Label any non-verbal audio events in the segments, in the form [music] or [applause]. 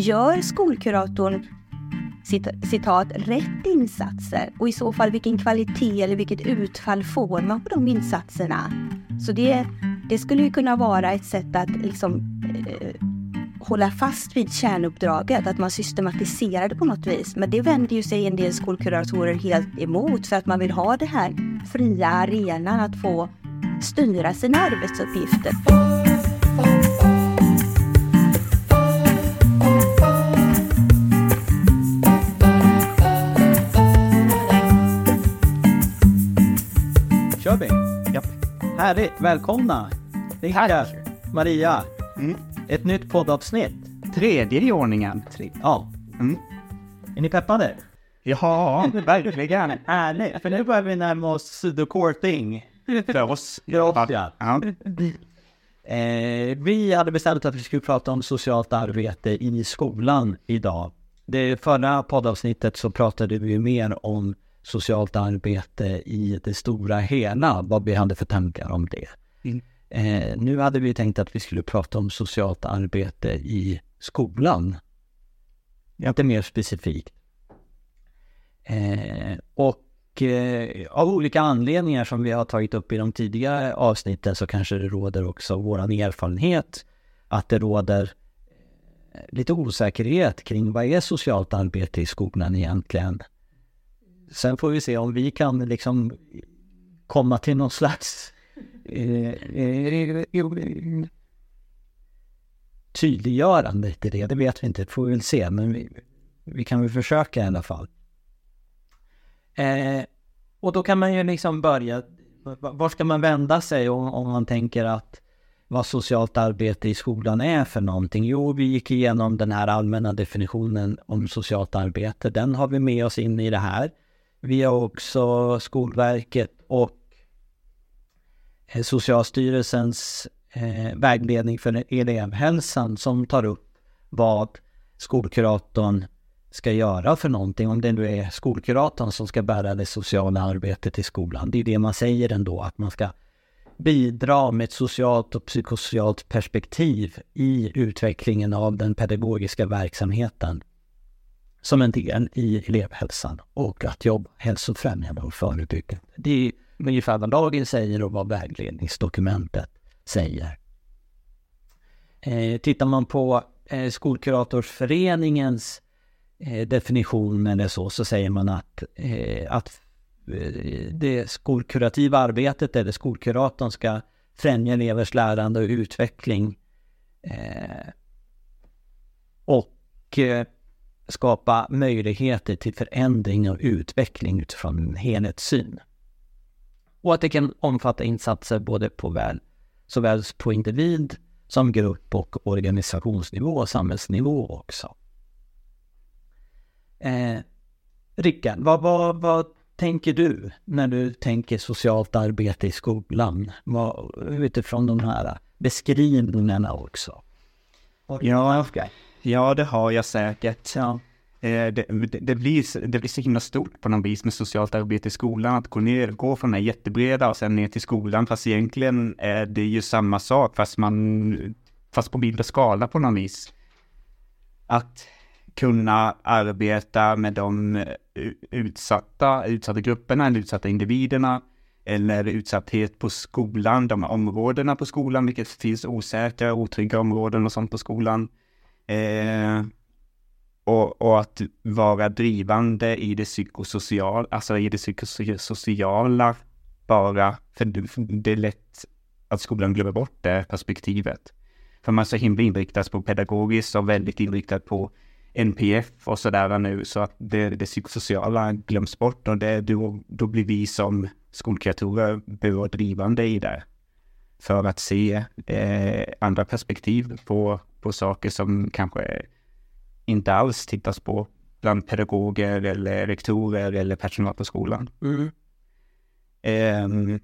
Gör skolkuratorn citat, rätt insatser och i så fall vilken kvalitet eller vilket utfall får man på de insatserna? Så det, det skulle ju kunna vara ett sätt att liksom eh, hålla fast vid kärnuppdraget, att man systematiserar det på något vis. Men det vänder ju sig en del skolkuratorer helt emot för att man vill ha det här fria arenan att få styra sina arbetsuppgifter. Härligt, välkomna! Rickard, Maria. Mm. Ett nytt poddavsnitt. Tredje i ordningen. Tre. Ja. Mm. Är ni peppade? [laughs] Ja, verkligen. Härligt, för nu börjar vi närma oss the core thing. För oss. För oss, ja. ja. Eh, vi hade bestämt att vi skulle prata om socialt arbete i skolan idag. Det förra poddavsnittet så pratade vi mer om socialt arbete i det stora hela, vad vi hade för tankar om det. Mm. Eh, nu hade vi tänkt att vi skulle prata om socialt arbete i skolan. Inte mer specifikt. Eh, och eh, av olika anledningar som vi har tagit upp i de tidigare avsnitten så kanske det råder också våran erfarenhet att det råder eh, lite osäkerhet kring vad är socialt arbete i skolan egentligen? Sen får vi se om vi kan liksom komma till någon slags eh, eh, tydliggörande till det. Det vet vi inte, det får vi väl se. Men vi, vi kan väl försöka i alla fall. Eh, och då kan man ju liksom börja, var ska man vända sig om, om man tänker att vad socialt arbete i skolan är för någonting. Jo, vi gick igenom den här allmänna definitionen om socialt arbete. Den har vi med oss in i det här. Vi har också Skolverket och eh, Socialstyrelsens eh, vägledning för elevhälsan som tar upp vad skolkuratorn ska göra för någonting. Om det nu är skolkuratorn som ska bära det sociala arbetet i skolan. Det är det man säger ändå, att man ska bidra med ett socialt och psykosocialt perspektiv i utvecklingen av den pedagogiska verksamheten som en del i elevhälsan och att jobba hälsofrämjande och förebyggande. Det är ungefär vad lagen säger och vad vägledningsdokumentet säger. Eh, tittar man på eh, Skolkuratorsföreningens eh, definition eller så, så säger man att, eh, att eh, det skolkurativa arbetet eller skolkuratorn ska främja elevers lärande och utveckling. Eh, och eh, skapa möjligheter till förändring och utveckling utifrån en helhetssyn. Och att det kan omfatta insatser både på väl, såväl på individ som grupp och organisationsnivå och samhällsnivå också. Eh, Rickard, vad, vad, vad tänker du när du tänker socialt arbete i skolan? Vad, utifrån de här beskrivningarna också. Ja, Ja, det har jag säkert. Ja. Eh, det, det, blir, det blir så himla stort på något vis med socialt arbete i skolan. Att gå ner, gå från den jättebreda och sen ner till skolan. Fast egentligen är det ju samma sak fast man, fast på mindre skala på något vis. Att kunna arbeta med de eh, utsatta, utsatta grupperna eller utsatta individerna eller utsatthet på skolan, de områdena på skolan, vilket finns osäkra, otrygga områden och sånt på skolan. Eh, och, och, att vara drivande i det psykosociala, alltså i det psykosociala bara, för det är lätt att skolan glömmer bort det perspektivet. För man är så himla inriktad på pedagogiskt och väldigt inriktad på NPF och sådär nu så att det, det psykosociala glöms bort och det, då, då blir vi som skolkreatorer bör drivande i det. För att se eh, andra perspektiv på, på saker som kanske inte alls tittas på bland pedagoger eller rektorer eller personal på skolan. Mm. Um,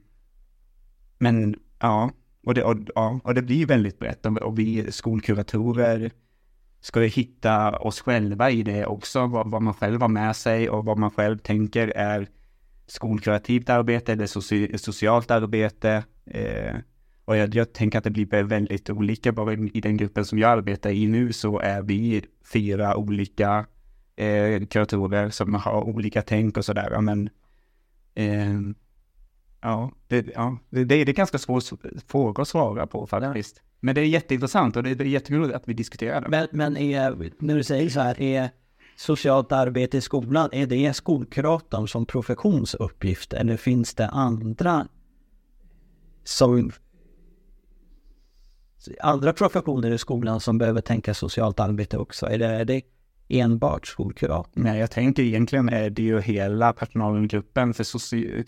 men ja, och det, och, ja, och det blir väldigt brett och vi skolkuratorer ska ju hitta oss själva i det också, vad, vad, man själv har med sig och vad man själv tänker är skolkurativt arbete eller soci, socialt arbete. Eh, och jag, jag tänker att det blir väldigt olika. Bara i den gruppen som jag arbetar i nu så är vi fyra olika eh, kuratorer som har olika tänk och sådär. Men eh, ja, det, ja det, det är ganska svår fråga att svara på faktiskt. Men det är jätteintressant och det är jätteroligt att vi diskuterar det. Men, men är, när du säger så här, är socialt arbete i skolan, är det skolkuratorn som professionsuppgift eller finns det andra som andra professioner i skolan som behöver tänka socialt arbete också? Är det, är det enbart skolkuratorn? Nej, jag tänker egentligen är det ju hela personalgruppen för soci...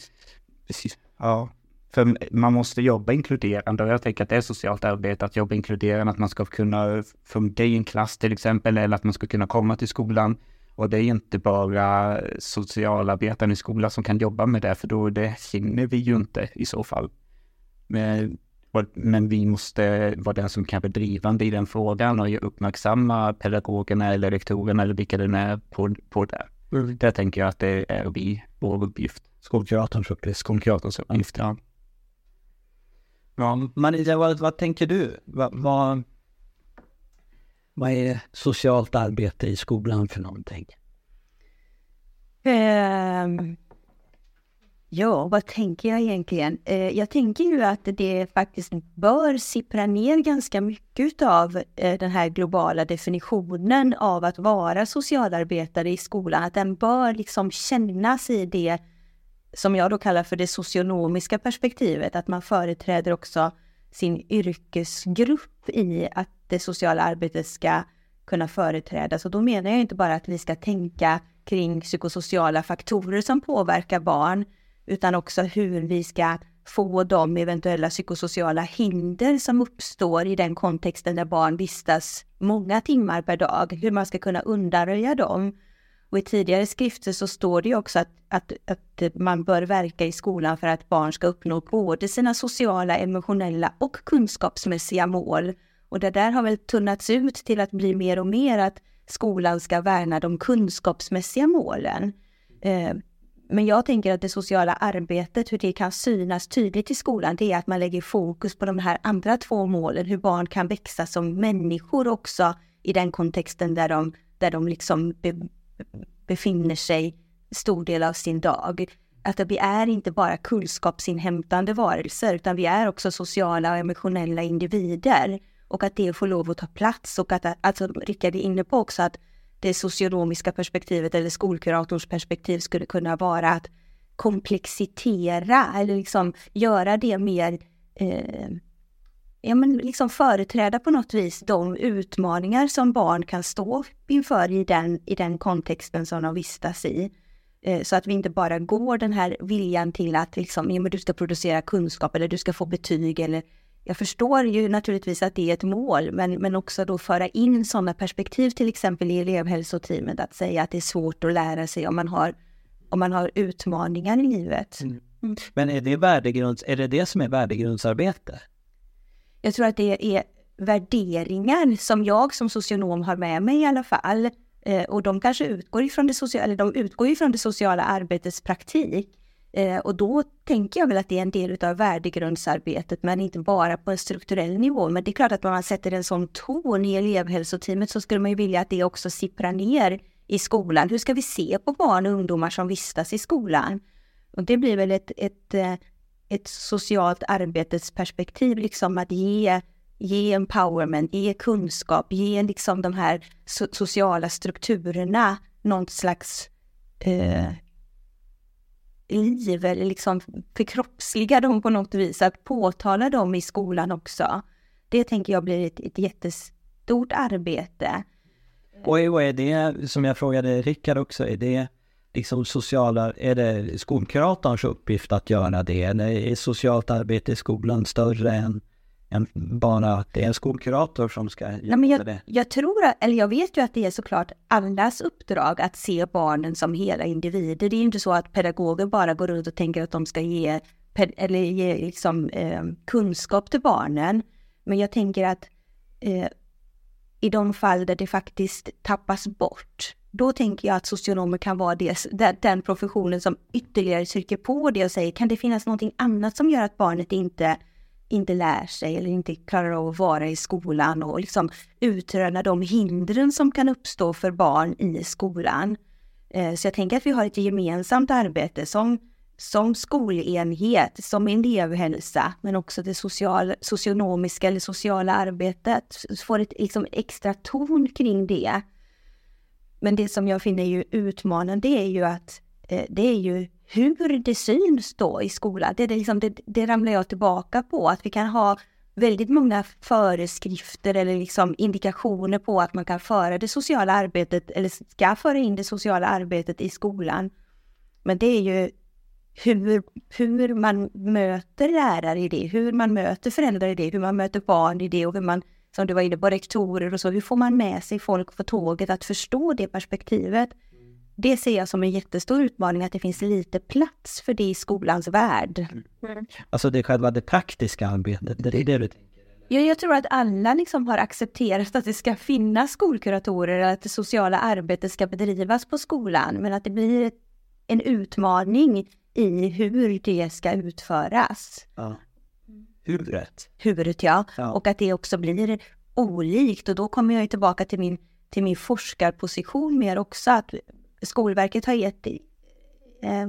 Ja, för man måste jobba inkluderande och jag tänker att det är socialt arbete att jobba inkluderande, att man ska kunna funka i en klass till exempel eller att man ska kunna komma till skolan. Och det är inte bara socialarbetaren i skolan som kan jobba med det, för då det hinner vi ju inte i så fall. Men, men vi måste vara den som kan vara drivande i den frågan och uppmärksamma pedagogerna eller rektorerna eller vilka det är på, på det. Mm. Där tänker jag att det är vi, vår uppgift. Skolkuratorns uppgift. Skolkuratorns uppgift, ja. Ja, Marita, vad, vad tänker du? Vad, vad, vad är socialt arbete i skolan för någonting? Um, ja, vad tänker jag egentligen? Eh, jag tänker ju att det faktiskt bör sippra ner ganska mycket av eh, den här globala definitionen av att vara socialarbetare i skolan. Att den bör liksom kännas i det som jag då kallar för det socionomiska perspektivet, att man företräder också sin yrkesgrupp i att det sociala arbetet ska kunna företrädas. Och då menar jag inte bara att vi ska tänka kring psykosociala faktorer som påverkar barn, utan också hur vi ska få de eventuella psykosociala hinder som uppstår i den kontexten där barn vistas många timmar per dag, hur man ska kunna undanröja dem och i tidigare skrifter så står det ju också att, att, att man bör verka i skolan för att barn ska uppnå både sina sociala, emotionella och kunskapsmässiga mål. Och det där har väl tunnats ut till att bli mer och mer att skolan ska värna de kunskapsmässiga målen. Eh, men jag tänker att det sociala arbetet, hur det kan synas tydligt i skolan, det är att man lägger fokus på de här andra två målen, hur barn kan växa som människor också i den kontexten där de, där de liksom befinner sig stor del av sin dag. Att vi är inte bara kunskapsinhämtande varelser, utan vi är också sociala och emotionella individer. Och att det får lov att ta plats och att, alltså Rickard är inne på också att det socionomiska perspektivet eller skolkuratorns perspektiv skulle kunna vara att komplexitera eller liksom göra det mer eh, ja, men liksom företräda på något vis de utmaningar som barn kan stå inför i den, i den kontexten som de vistas i. Eh, så att vi inte bara går den här viljan till att liksom, ja, men du ska producera kunskap eller du ska få betyg eller jag förstår ju naturligtvis att det är ett mål, men, men också då föra in sådana perspektiv, till exempel i elevhälsoteamet, att säga att det är svårt att lära sig om man har, om man har utmaningar i livet. Mm. Mm. Men är det, värdegrunds, är det det som är värdegrundsarbete? Jag tror att det är värderingar som jag som socionom har med mig i alla fall. Eh, och de kanske utgår ifrån det sociala, eller de utgår ifrån det sociala arbetets praktik. Eh, och då tänker jag väl att det är en del av värdegrundsarbetet, men inte bara på en strukturell nivå. Men det är klart att om man sätter en sån ton i elevhälsoteamet så skulle man ju vilja att det också sipprar ner i skolan. Hur ska vi se på barn och ungdomar som vistas i skolan? Och det blir väl ett, ett eh, ett socialt arbetesperspektiv, liksom att ge, ge empowerment, ge kunskap, ge liksom de här so sociala strukturerna något slags eh, liv eller liksom förkroppsliga dem på något vis, att påtala dem i skolan också. Det tänker jag blir ett, ett jättestort arbete. Och är det, som jag frågade Rickard också, är det liksom sociala, är det skolkuratorns uppgift att göra det? Eller är socialt arbete i skolan större än, än bara att det är en skolkurator som ska göra Nej, jag, det? Jag tror, eller jag vet ju att det är såklart allas uppdrag att se barnen som hela individer. Det är ju inte så att pedagoger bara går runt och tänker att de ska ge, eller ge liksom, eh, kunskap till barnen. Men jag tänker att eh, i de fall där det faktiskt tappas bort, då tänker jag att socionomer kan vara det, den professionen som ytterligare trycker på det och säger kan det finnas någonting annat som gör att barnet inte inte lär sig eller inte klarar av att vara i skolan och liksom utröna de hindren som kan uppstå för barn i skolan. Eh, så jag tänker att vi har ett gemensamt arbete som, som skolenhet, som elevhälsa, men också det social, socionomiska eller sociala arbetet. Får ett liksom extra ton kring det. Men det som jag finner ju utmanande är ju att eh, det är ju hur det syns då i skolan. Det, det, liksom, det, det ramlar jag tillbaka på, att vi kan ha väldigt många föreskrifter eller liksom indikationer på att man kan föra det sociala arbetet eller ska föra in det sociala arbetet i skolan. Men det är ju hur, hur man möter lärare i det, hur man möter föräldrar i det, hur man möter barn i det och hur man, som du var inne på, rektorer och så, hur får man med sig folk på tåget att förstå det perspektivet? Det ser jag som en jättestor utmaning, att det finns lite plats för det i skolans värld. Mm. Alltså det är själva det praktiska arbetet, det är det du tänker? Ja, jag tror att alla liksom har accepterat att det ska finnas skolkuratorer, att det sociala arbetet ska bedrivas på skolan, men att det blir en utmaning i hur det ska utföras. Ja. Huvudet. Huvudet, ja. ja. Och att det också blir olikt. Och då kommer jag tillbaka till min, till min forskarposition mer också. Att Skolverket har gett eh,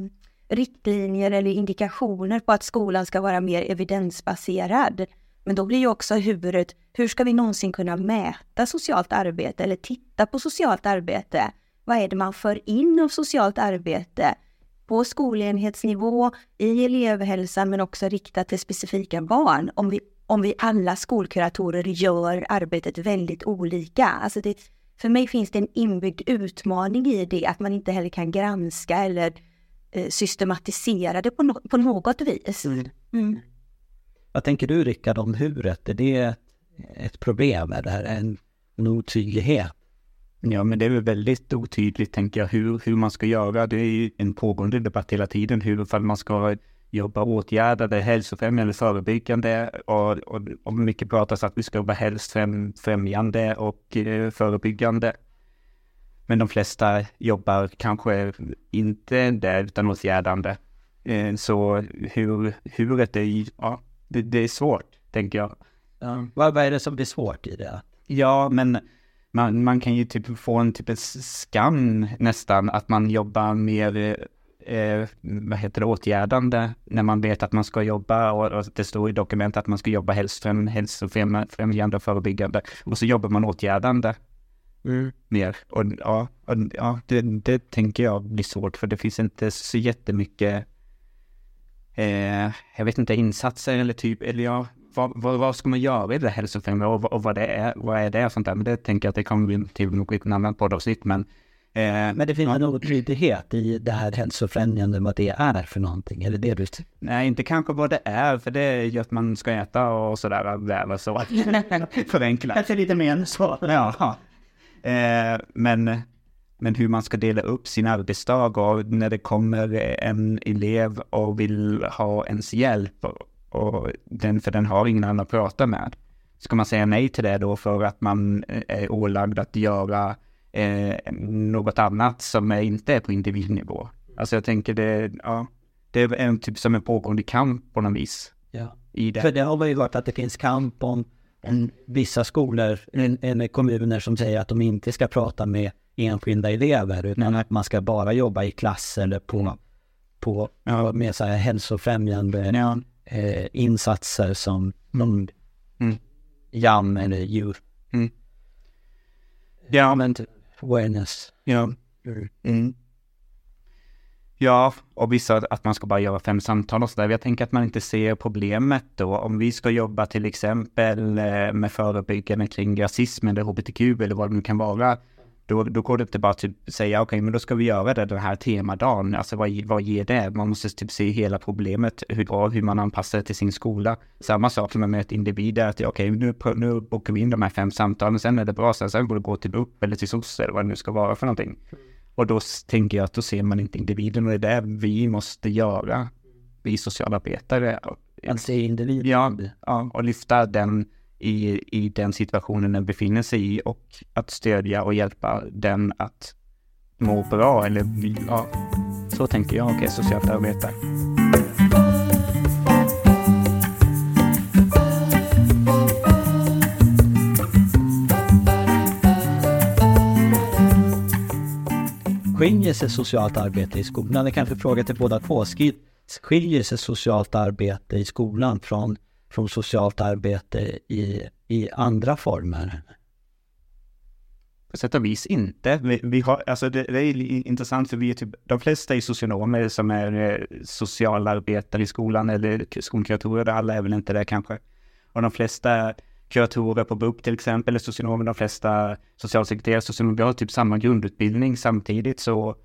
riktlinjer eller indikationer på att skolan ska vara mer evidensbaserad. Men då blir ju också huvudet, hur ska vi någonsin kunna mäta socialt arbete eller titta på socialt arbete? Vad är det man för in av socialt arbete? På skolenhetsnivå, i elevhälsan men också riktat till specifika barn. Om vi, om vi alla skolkuratorer gör arbetet väldigt olika. Alltså det, för mig finns det en inbyggd utmaning i det, att man inte heller kan granska eller eh, systematisera det på, no på något vis. Mm. Mm. Vad tänker du Rickard om huret? Är det ett problem? Är det här en, en otydlighet? Ja, men det är väl väldigt otydligt, tänker jag, hur, hur man ska göra. Det är ju en pågående debatt hela tiden, hur man ska jobba åtgärdande, hälsofrämjande, förebyggande och, och, och mycket pratas att vi ska jobba hälsofrämjande och eh, förebyggande. Men de flesta jobbar kanske inte där utan åtgärdande. Eh, så hur, huret är, ja, det, det är svårt, tänker jag. Ja. Vad, är det som blir svårt i det? Ja, men man, man kan ju typ få en typ av skam nästan, att man jobbar mer eh, vad heter det, åtgärdande när man vet att man ska jobba och, och det står i dokumentet att man ska jobba hälsofräm, hälsofrämjande och förebyggande och så jobbar man åtgärdande mm. mer. Och ja, och, ja det, det tänker jag blir svårt för det finns inte så jättemycket eh, jag vet inte, insatser eller typ, eller ja, vad, vad, vad, ska man göra i det hälsofrämjande och, och vad det är, vad är det och sånt där. Men det tänker jag att det kommer bli till något annat poddavsnitt. Men men det finns en otydlighet i det här hälsofrämjande, vad det är för någonting? Är det det du... Nej, inte kanske vad det är, för det är ju att man ska äta och sådär, väl så. [laughs] Förenklat. Kanske lite mer än så. Ja. Eh, men, men hur man ska dela upp sin arbetsdag och när det kommer en elev och vill ha ens hjälp och den, för den har ingen annan att prata med. Ska man säga nej till det då för att man är ålagd att göra eh, något annat som är inte är på individnivå. Alltså jag tänker det, ja, det är en typ som en pågående kamp på något vis. Ja, i det. för det har väl varit att det finns kamp om, om vissa skolor, eller kommuner som säger att de inte ska prata med enskilda elever utan att man ska bara jobba i klass eller på, på ja. med så här hälsofrämjande ja. eh, insatser som mm. mm. JAM eller djur. Mm. Ja, men awareness. Ja. Mm. mm. Ja, och vissa att man ska bara göra fem samtal och sådär. Jag tänker att man inte ser problemet då. Om vi ska jobba till exempel eh, med förebyggande kring rasism eller hbtq eller vad det nu kan vara. Då, då går det inte bara att typ säga okej, okay, men då ska vi göra det den här temadagen. Alltså vad, vad ger det? Man måste typ se hela problemet, hur, hur man anpassar det till sin skola. Samma sak med med individer, att okej, okay, nu, nu bokar vi in de här fem samtalen, sen är det bra, sen, sen går det gå till BUP eller till SOS eller vad det nu ska vara för någonting. Och då tänker jag att då ser man inte individen och det är det vi måste göra, vi socialarbetare. Att se individen? Ja, ja, och lyfta den i, i den situationen den befinner sig i och att stödja och hjälpa den att må bra eller ja, så tänker jag och är socialt arbetare. Skiljer sig socialt arbete i skolan? Det kanske frågar till båda två. Skiljer sig socialt arbete i skolan från från socialt arbete i, i andra former? På sätt och vis inte. Vi, vi har, alltså det, det, är intressant för vi är typ, de flesta är socionomer som är eh, socialarbetare i skolan eller skolkuratorer, alla är väl inte det kanske. Och de flesta kuratorer på BUP till exempel, eller socionomer, de flesta socialsekreterare, socionomer, vi har typ samma grundutbildning samtidigt så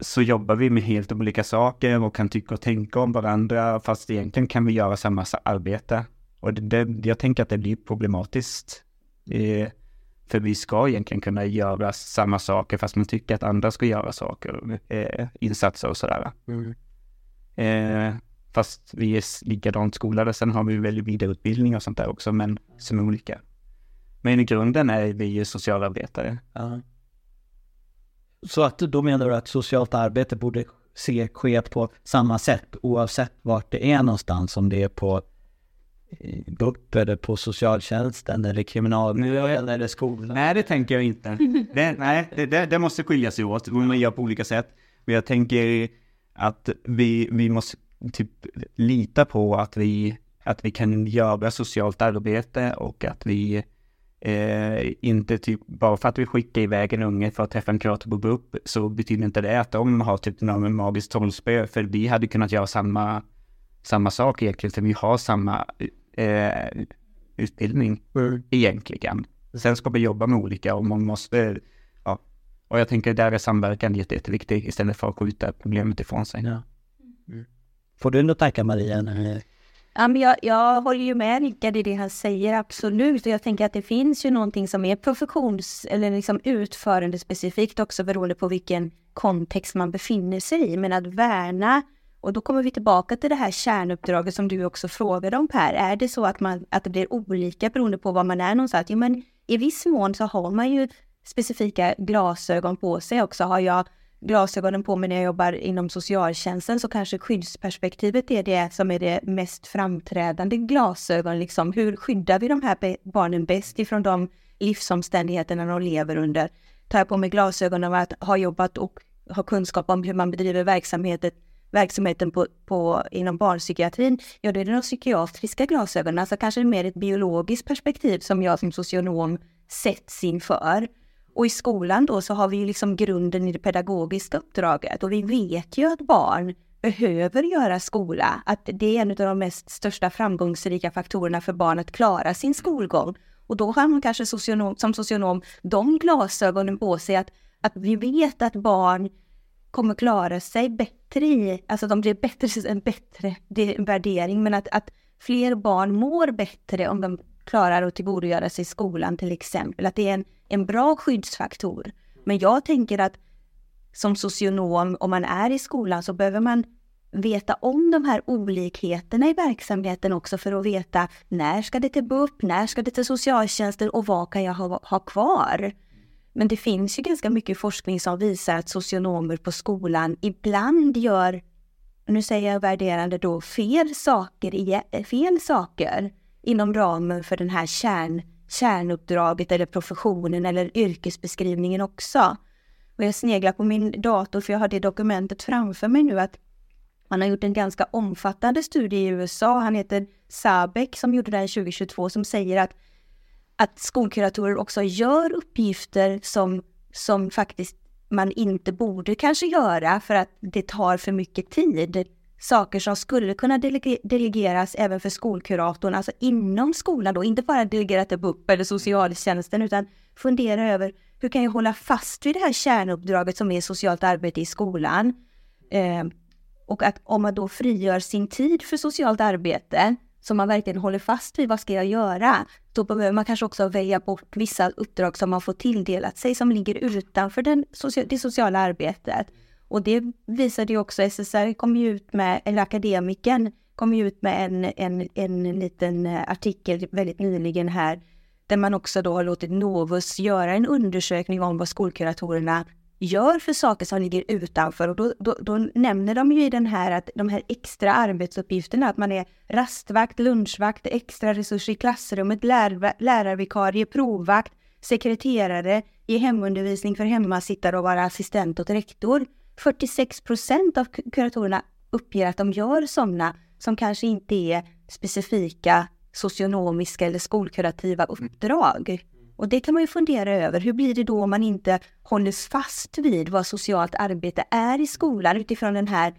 så jobbar vi med helt olika saker och kan tycka och tänka om varandra fast egentligen kan vi göra samma arbete. Och det, det, jag tänker att det blir problematiskt. Eh, för vi ska egentligen kunna göra samma saker fast man tycker att andra ska göra saker, eh, insatser och sådär. Mm. Eh, fast vi är likadant skolade. Sen har vi väl vidareutbildning och sånt där också, men som är olika. Men i grunden är vi ju socialarbetare. Ja. Så att då menar du att socialt arbete borde se, ske på samma sätt oavsett vart det är någonstans, om det är på BUP eller på socialtjänsten eller kriminalvården eller skolan? Nej, det tänker jag inte. [laughs] Det, nej, det, det, det måste skilja sig åt, man gör på olika sätt. Men jag tänker att vi, vi måste typ lita på att vi, att vi kan göra socialt arbete och att vi eh, inte typ, bara för att vi skickar iväg en unge för att träffa en kurator på BUP så betyder inte det att de har typ någon magisk trollspö, för vi hade kunnat göra samma, samma sak egentligen, för vi har samma eh, utbildning mm. egentligen. Sen ska vi jobba med olika och man måste, ja. Och jag tänker där är samverkan jätte, jätteviktig istället för att skjuta problemet ifrån sig. Ja. Mm. Får du något tacka Maria? Ja, men jag, jag håller ju med Rickard i det han säger, absolut. Och jag tänker att det finns ju någonting som är professions eller liksom utförande specifikt också beroende på vilken kontext man befinner sig i. Men att värna och då kommer vi tillbaka till det här kärnuppdraget som du också frågade om Per. Är det så att, man, att det blir olika beroende på var man är någonstans? Jo, men i viss mån så har man ju specifika glasögon på sig också. Har jag glasögonen på mig när jag jobbar inom socialtjänsten så kanske skyddsperspektivet är det som är det mest framträdande glasögon. Liksom, hur skyddar vi de här barnen bäst ifrån de livsomständigheterna de lever under? Tar jag på mig glasögonen av att ha jobbat och ha kunskap om hur man bedriver verksamheten verksamheten på, på, inom barnpsykiatrin, ja då är det de psykiatriska glasögonen, alltså kanske mer ett biologiskt perspektiv som jag som socionom sätts inför. Och i skolan då så har vi liksom grunden i det pedagogiska uppdraget och vi vet ju att barn behöver göra skola, att det är en av de mest största framgångsrika faktorerna för barn att klara sin skolgång. Och då har man kanske socionom, som socionom de glasögonen på sig att, att vi vet att barn kommer klara sig bättre i, alltså de blir bättre, [laughs] en bättre värdering, men att, att fler barn mår bättre om de klarar att tillgodogöra sig skolan till exempel, att det är en, en bra skyddsfaktor. Men jag tänker att som socionom, om man är i skolan så behöver man veta om de här olikheterna i verksamheten också för att veta när ska det till BUP, när ska det till socialtjänsten och vad kan jag ha, ha kvar? Men det finns ju ganska mycket forskning som visar att socionomer på skolan ibland gör, nu säger jag värderande då, fel saker, fel saker inom ramen för den här kärn, kärnuppdraget eller professionen eller yrkesbeskrivningen också. Och jag sneglar på min dator för jag har det dokumentet framför mig nu att man har gjort en ganska omfattande studie i USA. Han heter Sabek som gjorde den 2022 som säger att att skolkuratorer också gör uppgifter som, som faktiskt man inte borde kanske göra för att det tar för mycket tid. Saker som skulle kunna delege delegeras även för skolkuratorn, alltså inom skolan då, inte bara delegera till BUP eller socialtjänsten utan fundera över hur kan jag hålla fast vid det här kärnuppdraget som är socialt arbete i skolan? Eh, och att om man då frigör sin tid för socialt arbete som man verkligen håller fast vid, vad ska jag göra? Då behöver man kanske också välja bort vissa uppdrag som man får tilldelat sig som ligger utanför den, det sociala arbetet. Och det visade ju också, SSR kom ju ut med, eller akademiken kom ju ut med en, en, en liten eh, artikel väldigt nyligen här, där man också då har låtit Novus göra en undersökning om vad skolkuratorerna gör för saker som ligger utanför. Och då, då, då, nämner de ju i den här att de här extra arbetsuppgifterna, att man är rastvakt, lunchvakt, extra resurser i klassrummet, lär, lärarvikarie, provvakt, sekreterare, i hemundervisning för hemmasittare och vara assistent åt rektor. 46 procent av kuratorerna uppger att de gör sådana som kanske inte är specifika socionomiska eller skolkurativa uppdrag. Och det kan man ju fundera över. Hur blir det då om man inte håller fast vid vad socialt arbete är i skolan utifrån den här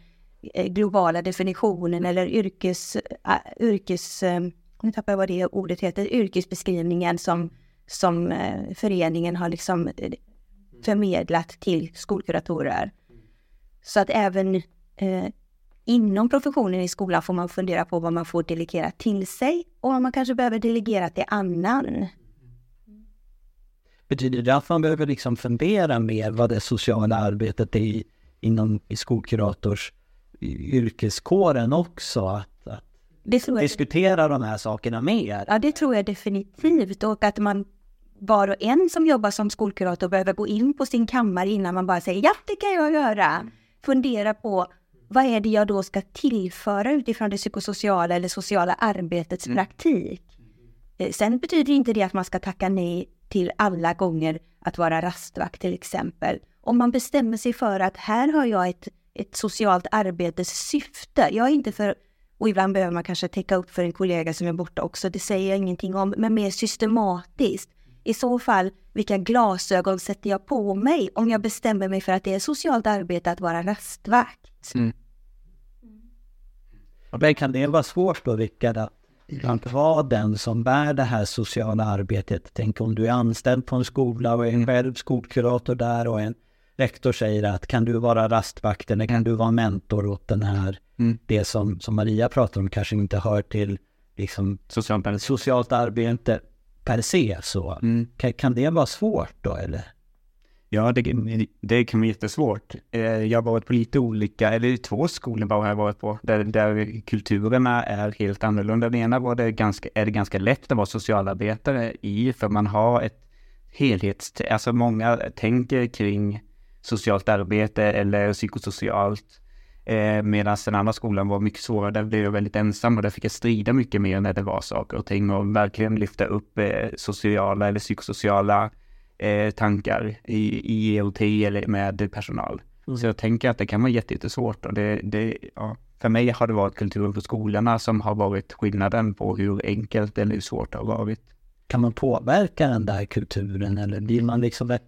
eh, globala definitionen eller yrkes, äh, yrkes äh, nu tappar jag vad det ordet heter, yrkesbeskrivningen som, som föreningen har liksom förmedlat till skolkuratorer. Så att även eh, inom professionen i skolan får man fundera på vad man får delegera till sig och vad man kanske behöver delegera till annan. Betyder det att man behöver liksom fundera mer vad det sociala arbetet är inom i skolkurators yrkeskåren också? Att, att diskutera de här sakerna mer? Ja, det tror jag definitivt och att man var och en som jobbar som skolkurator behöver gå in på sin kammare innan man bara säger ja, det kan jag göra. Fundera på vad är det jag då ska tillföra utifrån det psykosociala eller sociala arbetets mm. praktik? Eh, sen betyder inte det att man ska tacka nej till alla gånger att vara rastvakt till exempel. Om man bestämmer sig för att här har jag ett, ett socialt arbetes syfte. Jag är inte för, och ibland behöver man kanske täcka upp för en kollega som är borta också, det säger jag ingenting om, men mer systematiskt. I så fall, vilka glasögon sätter jag på mig om jag bestämmer mig för att det är socialt arbete att vara rastvakt? Mm. Men kan det vara svårt då, Rickard, att vara den som bär det här sociala arbetet? Tänk om du är anställd på en skola och är en själv skolkurator där och en rektor säger att kan du vara rastvakt eller kan du vara mentor åt den här, mm. det som, som Maria pratar om kanske inte hör till liksom socialt, socialt arbete per se så. Mm. Kan, kan det vara svårt då eller? Ja, det, det kan vara jättesvårt. Eh, jag har varit på lite olika, eller två skolor bara har jag varit på, där, där kulturerna är helt annorlunda. Den ena var det ganska, är det ganska lätt att vara socialarbetare i, för man har ett helhets... Alltså många tänker kring socialt arbete eller psykosocialt. Eh, Medan den andra skolan var mycket svårare, där blev jag väldigt ensam och där fick jag strida mycket mer när det var saker och ting och verkligen lyfta upp eh, sociala eller psykosociala eh, tankar i, i EOT eller med personal. Mm. Så jag tänker att det kan vara jättesvårt och det, det, ja, för mig har det varit kulturen på skolorna som har varit skillnaden på hur enkelt eller hur svårt det har varit. Kan man påverka den där kulturen eller blir man liksom ett,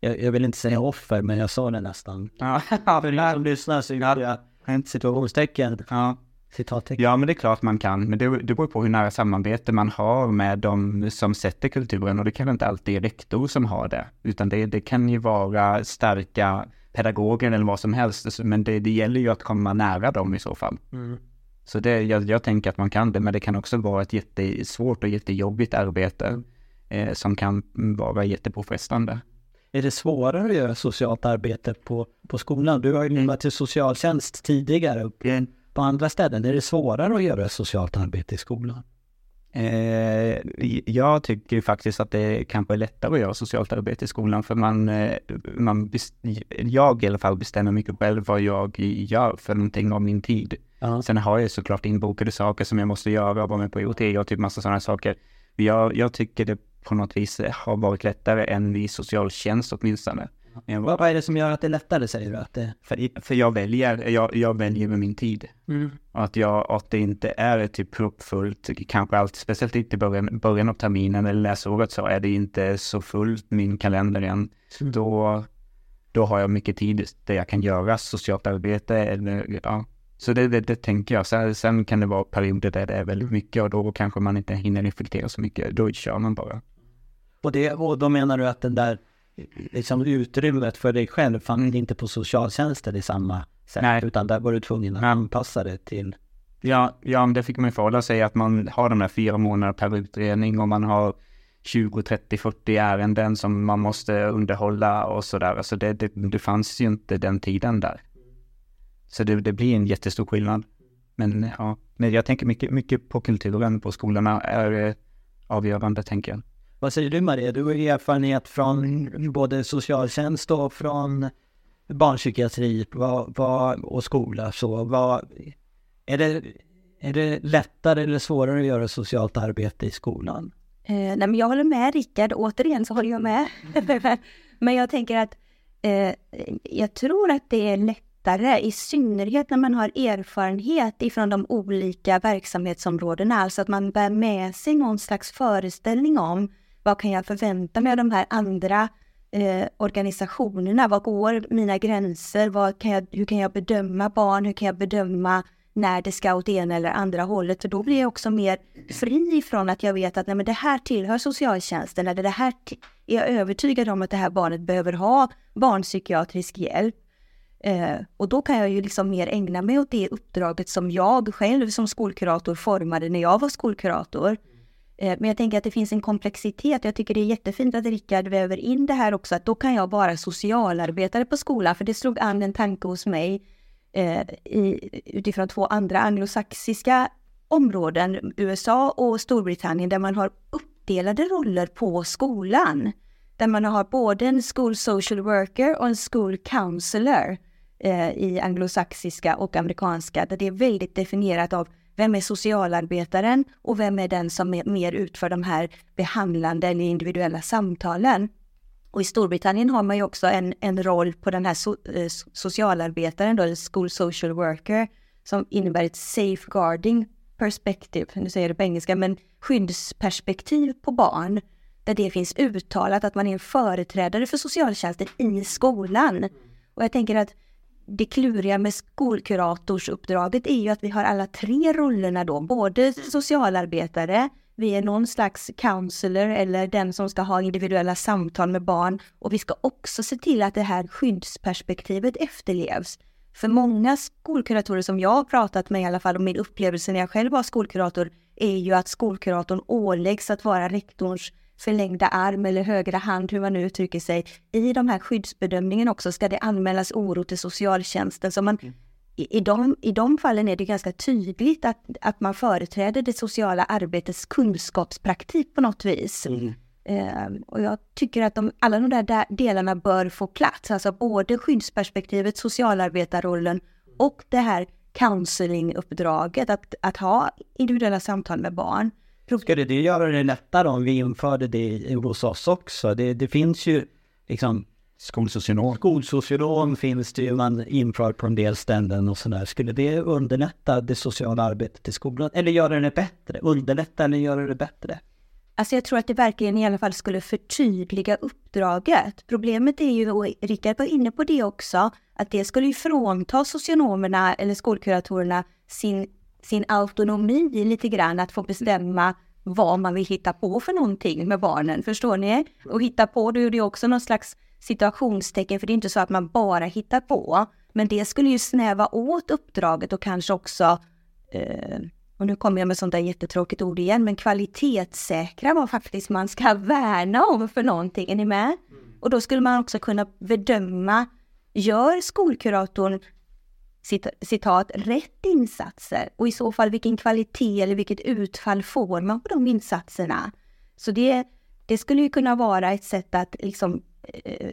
jag, jag vill inte säga offer men jag sa det nästan. Ja, [laughs] för er som lyssnar så gjorde jag situationstecken. Ja. Citattecken. Ja, men det är klart man kan. Men det, det beror på hur nära samarbete man har med de som sätter kulturen. Och det kan inte alltid är rektor som har det. Utan det, det kan ju vara starka pedagoger eller vad som helst. Men det, det gäller ju att komma nära dem i så fall. Mm. Så det, jag, jag, tänker att man kan det, men det kan också vara ett jättesvårt och jättejobbigt arbete mm. eh, som kan vara jättepåfrestande. Är det svårare att göra socialt arbete på, på skolan? Du har ju jobbat till socialtjänst tidigare. Mm på andra ställen? Är det svårare att göra socialt arbete i skolan? Eh, jag tycker faktiskt att det kanske är lättare att göra socialt arbete i skolan för man, eh, man jag i alla fall bestämmer mycket själv vad jag gör för någonting av min tid. Ja. Sen har jag såklart inbokade saker som jag måste göra och vara med på IoT och typ massa sådana saker. Jag, jag tycker det på något vis har varit lättare än i socialtjänst åtminstone. Men vad, vad är det som gör att det är lättare säger du? Att det... för, för jag väljer, jag, jag väljer med min tid. Mm. Att, jag, att det inte är typ proppfullt, kanske alltid, speciellt inte i början, början av terminen eller läsåret så är det inte så fullt min kalender än. Mm. Då, då har jag mycket tid där jag kan göra socialt arbete eller ja. Så det, det, det tänker jag. Sen, sen kan det vara perioder där det är väldigt mycket och då kanske man inte hinner reflektera så mycket. Då kör man bara. Och, det, och då menar du att den där liksom utrymmet för dig själv fanns mm. inte på socialtjänsten i samma sätt. Nej. Utan där var du tvungen att anpassa det till... Ja, ja, det fick man förhålla sig att man har de här fyra månader per utredning och man har 20, 30, 40 ärenden som man måste underhålla och sådär. Alltså det, det, det fanns ju inte den tiden där. Så det, det blir en jättestor skillnad. Men ja, men jag tänker mycket, mycket på kulturen på skolorna är eh, avgörande tänker jag. Vad säger du Maria? Du har erfarenhet från både socialtjänst och från barnpsykiatri vad, vad, och skola. Så vad, är, det, är det lättare eller svårare att göra socialt arbete i skolan? Eh, nej, men jag håller med Rickard, återigen så håller jag med. [laughs] men jag tänker att eh, jag tror att det är lättare, i synnerhet när man har erfarenhet ifrån de olika verksamhetsområdena, alltså att man bär med sig någon slags föreställning om vad kan jag förvänta mig av de här andra eh, organisationerna? Vad går mina gränser? Vad kan jag, hur kan jag bedöma barn? Hur kan jag bedöma när det ska åt ena eller andra hållet? För då blir jag också mer fri ifrån att jag vet att nej, men det här tillhör socialtjänsten eller det här är jag övertygad om att det här barnet behöver ha barnpsykiatrisk hjälp. Eh, och då kan jag ju liksom mer ägna mig åt det uppdraget som jag själv som skolkurator formade när jag var skolkurator. Eh, men jag tänker att det finns en komplexitet. Jag tycker det är jättefint att Rickard väver in det här också, att då kan jag vara socialarbetare på skolan, för det slog an en tanke hos mig eh, i, utifrån två andra anglosaxiska områden, USA och Storbritannien, där man har uppdelade roller på skolan. Där man har både en school social worker och en school counselor eh, i anglosaxiska och amerikanska, där det är väldigt definierat av vem är socialarbetaren och vem är den som är mer utför de här behandlande eller individuella samtalen? Och i Storbritannien har man ju också en, en roll på den här so, eh, socialarbetaren, då, school social worker, som innebär ett safeguarding perspective, nu säger jag det på engelska, men skyddsperspektiv på barn, där det finns uttalat att man är en företrädare för socialtjänsten i skolan. Och jag tänker att det kluriga med skolkuratorsuppdraget är ju att vi har alla tre rollerna då, både socialarbetare, vi är någon slags counselor eller den som ska ha individuella samtal med barn och vi ska också se till att det här skyddsperspektivet efterlevs. För många skolkuratorer som jag har pratat med i alla fall och min upplevelse när jag själv var skolkurator är ju att skolkuratorn åläggs att vara rektorns förlängda arm eller högra hand, hur man nu uttrycker sig. I de här skyddsbedömningen också ska det anmälas oro till socialtjänsten. Så man, mm. i, i, de, I de fallen är det ganska tydligt att, att man företräder det sociala arbetets kunskapspraktik på något vis. Mm. Uh, och jag tycker att de, alla de där delarna bör få plats, alltså både skyddsperspektivet, socialarbetarrollen och det här counselinguppdraget, att, att ha individuella samtal med barn. Skulle det göra det lättare om vi införde det hos oss också? Det, det finns ju liksom Skolsocionom. Skolsocionom finns det ju, man inför på en del ställen och sådär. Skulle det underlätta det sociala arbetet i skolan? Eller göra det bättre? Underlätta eller göra det bättre? Alltså jag tror att det verkligen i alla fall skulle förtydliga uppdraget. Problemet är ju, och Rickard var inne på det också, att det skulle ju frånta socionomerna eller skolkuratorerna sin sin autonomi lite grann, att få bestämma vad man vill hitta på för någonting med barnen, förstår ni? Och hitta på, då är det också någon slags situationstecken, för det är inte så att man bara hittar på. Men det skulle ju snäva åt uppdraget och kanske också, eh, och nu kommer jag med sånt där jättetråkigt ord igen, men kvalitetssäkra vad faktiskt man ska värna om för någonting, är ni med? Och då skulle man också kunna bedöma, gör skolkuratorn citat, rätt insatser och i så fall vilken kvalitet eller vilket utfall får man på de insatserna? Så det, det skulle ju kunna vara ett sätt att liksom eh,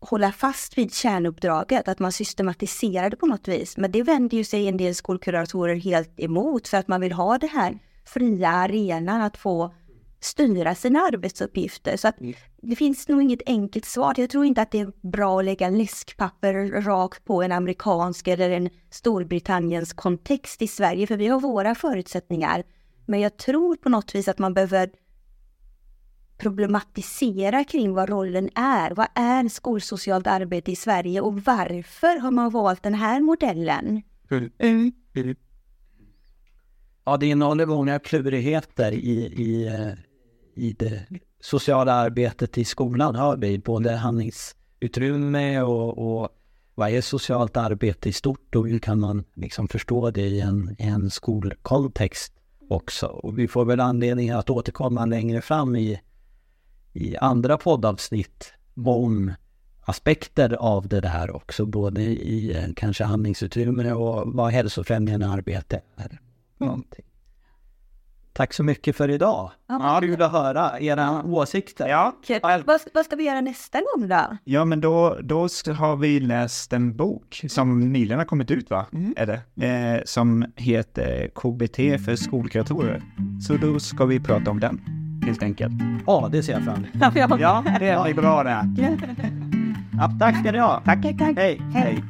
hålla fast vid kärnuppdraget, att man systematiserar det på något vis. Men det vänder ju sig en del skolkuratorer helt emot för att man vill ha det här fria arenan att få styra sina arbetsuppgifter. Så att mm. det finns nog inget enkelt svar. Jag tror inte att det är bra att lägga läskpapper rakt på en amerikansk eller en Storbritanniens kontext i Sverige, för vi har våra förutsättningar. Men jag tror på något vis att man behöver problematisera kring vad rollen är. Vad är skolsocialt arbete i Sverige och varför har man valt den här modellen? Mm. Mm. Ja, det innehåller många klurigheter i, i eh, i det sociala arbetet i skolan har vi både handlingsutrymme och, och vad är socialt arbete i stort och hur kan man liksom förstå det i en, en skolkontext också. Och vi får väl anledning att återkomma längre fram i, i andra poddavsnitt om aspekter av det där också, både i eh, kanske handlingsutrymme och vad hälsofrämjande arbete är. Någonting. Tack så mycket för idag. Ja, Kul att höra era åsikter. Ja. Vad, vad, ska vi göra nästa gång då? Ja, men då, då har vi läst en bok som nyligen har kommit ut, va? Mm. Är det? Eh, som heter KBT för skolkuratorer. Så då ska vi prata om den. helt enkelt. Ja, det ser jag fram emot. Ja, det är bra det. Ja, tack ska ni ha. Tack. Hej. Hej.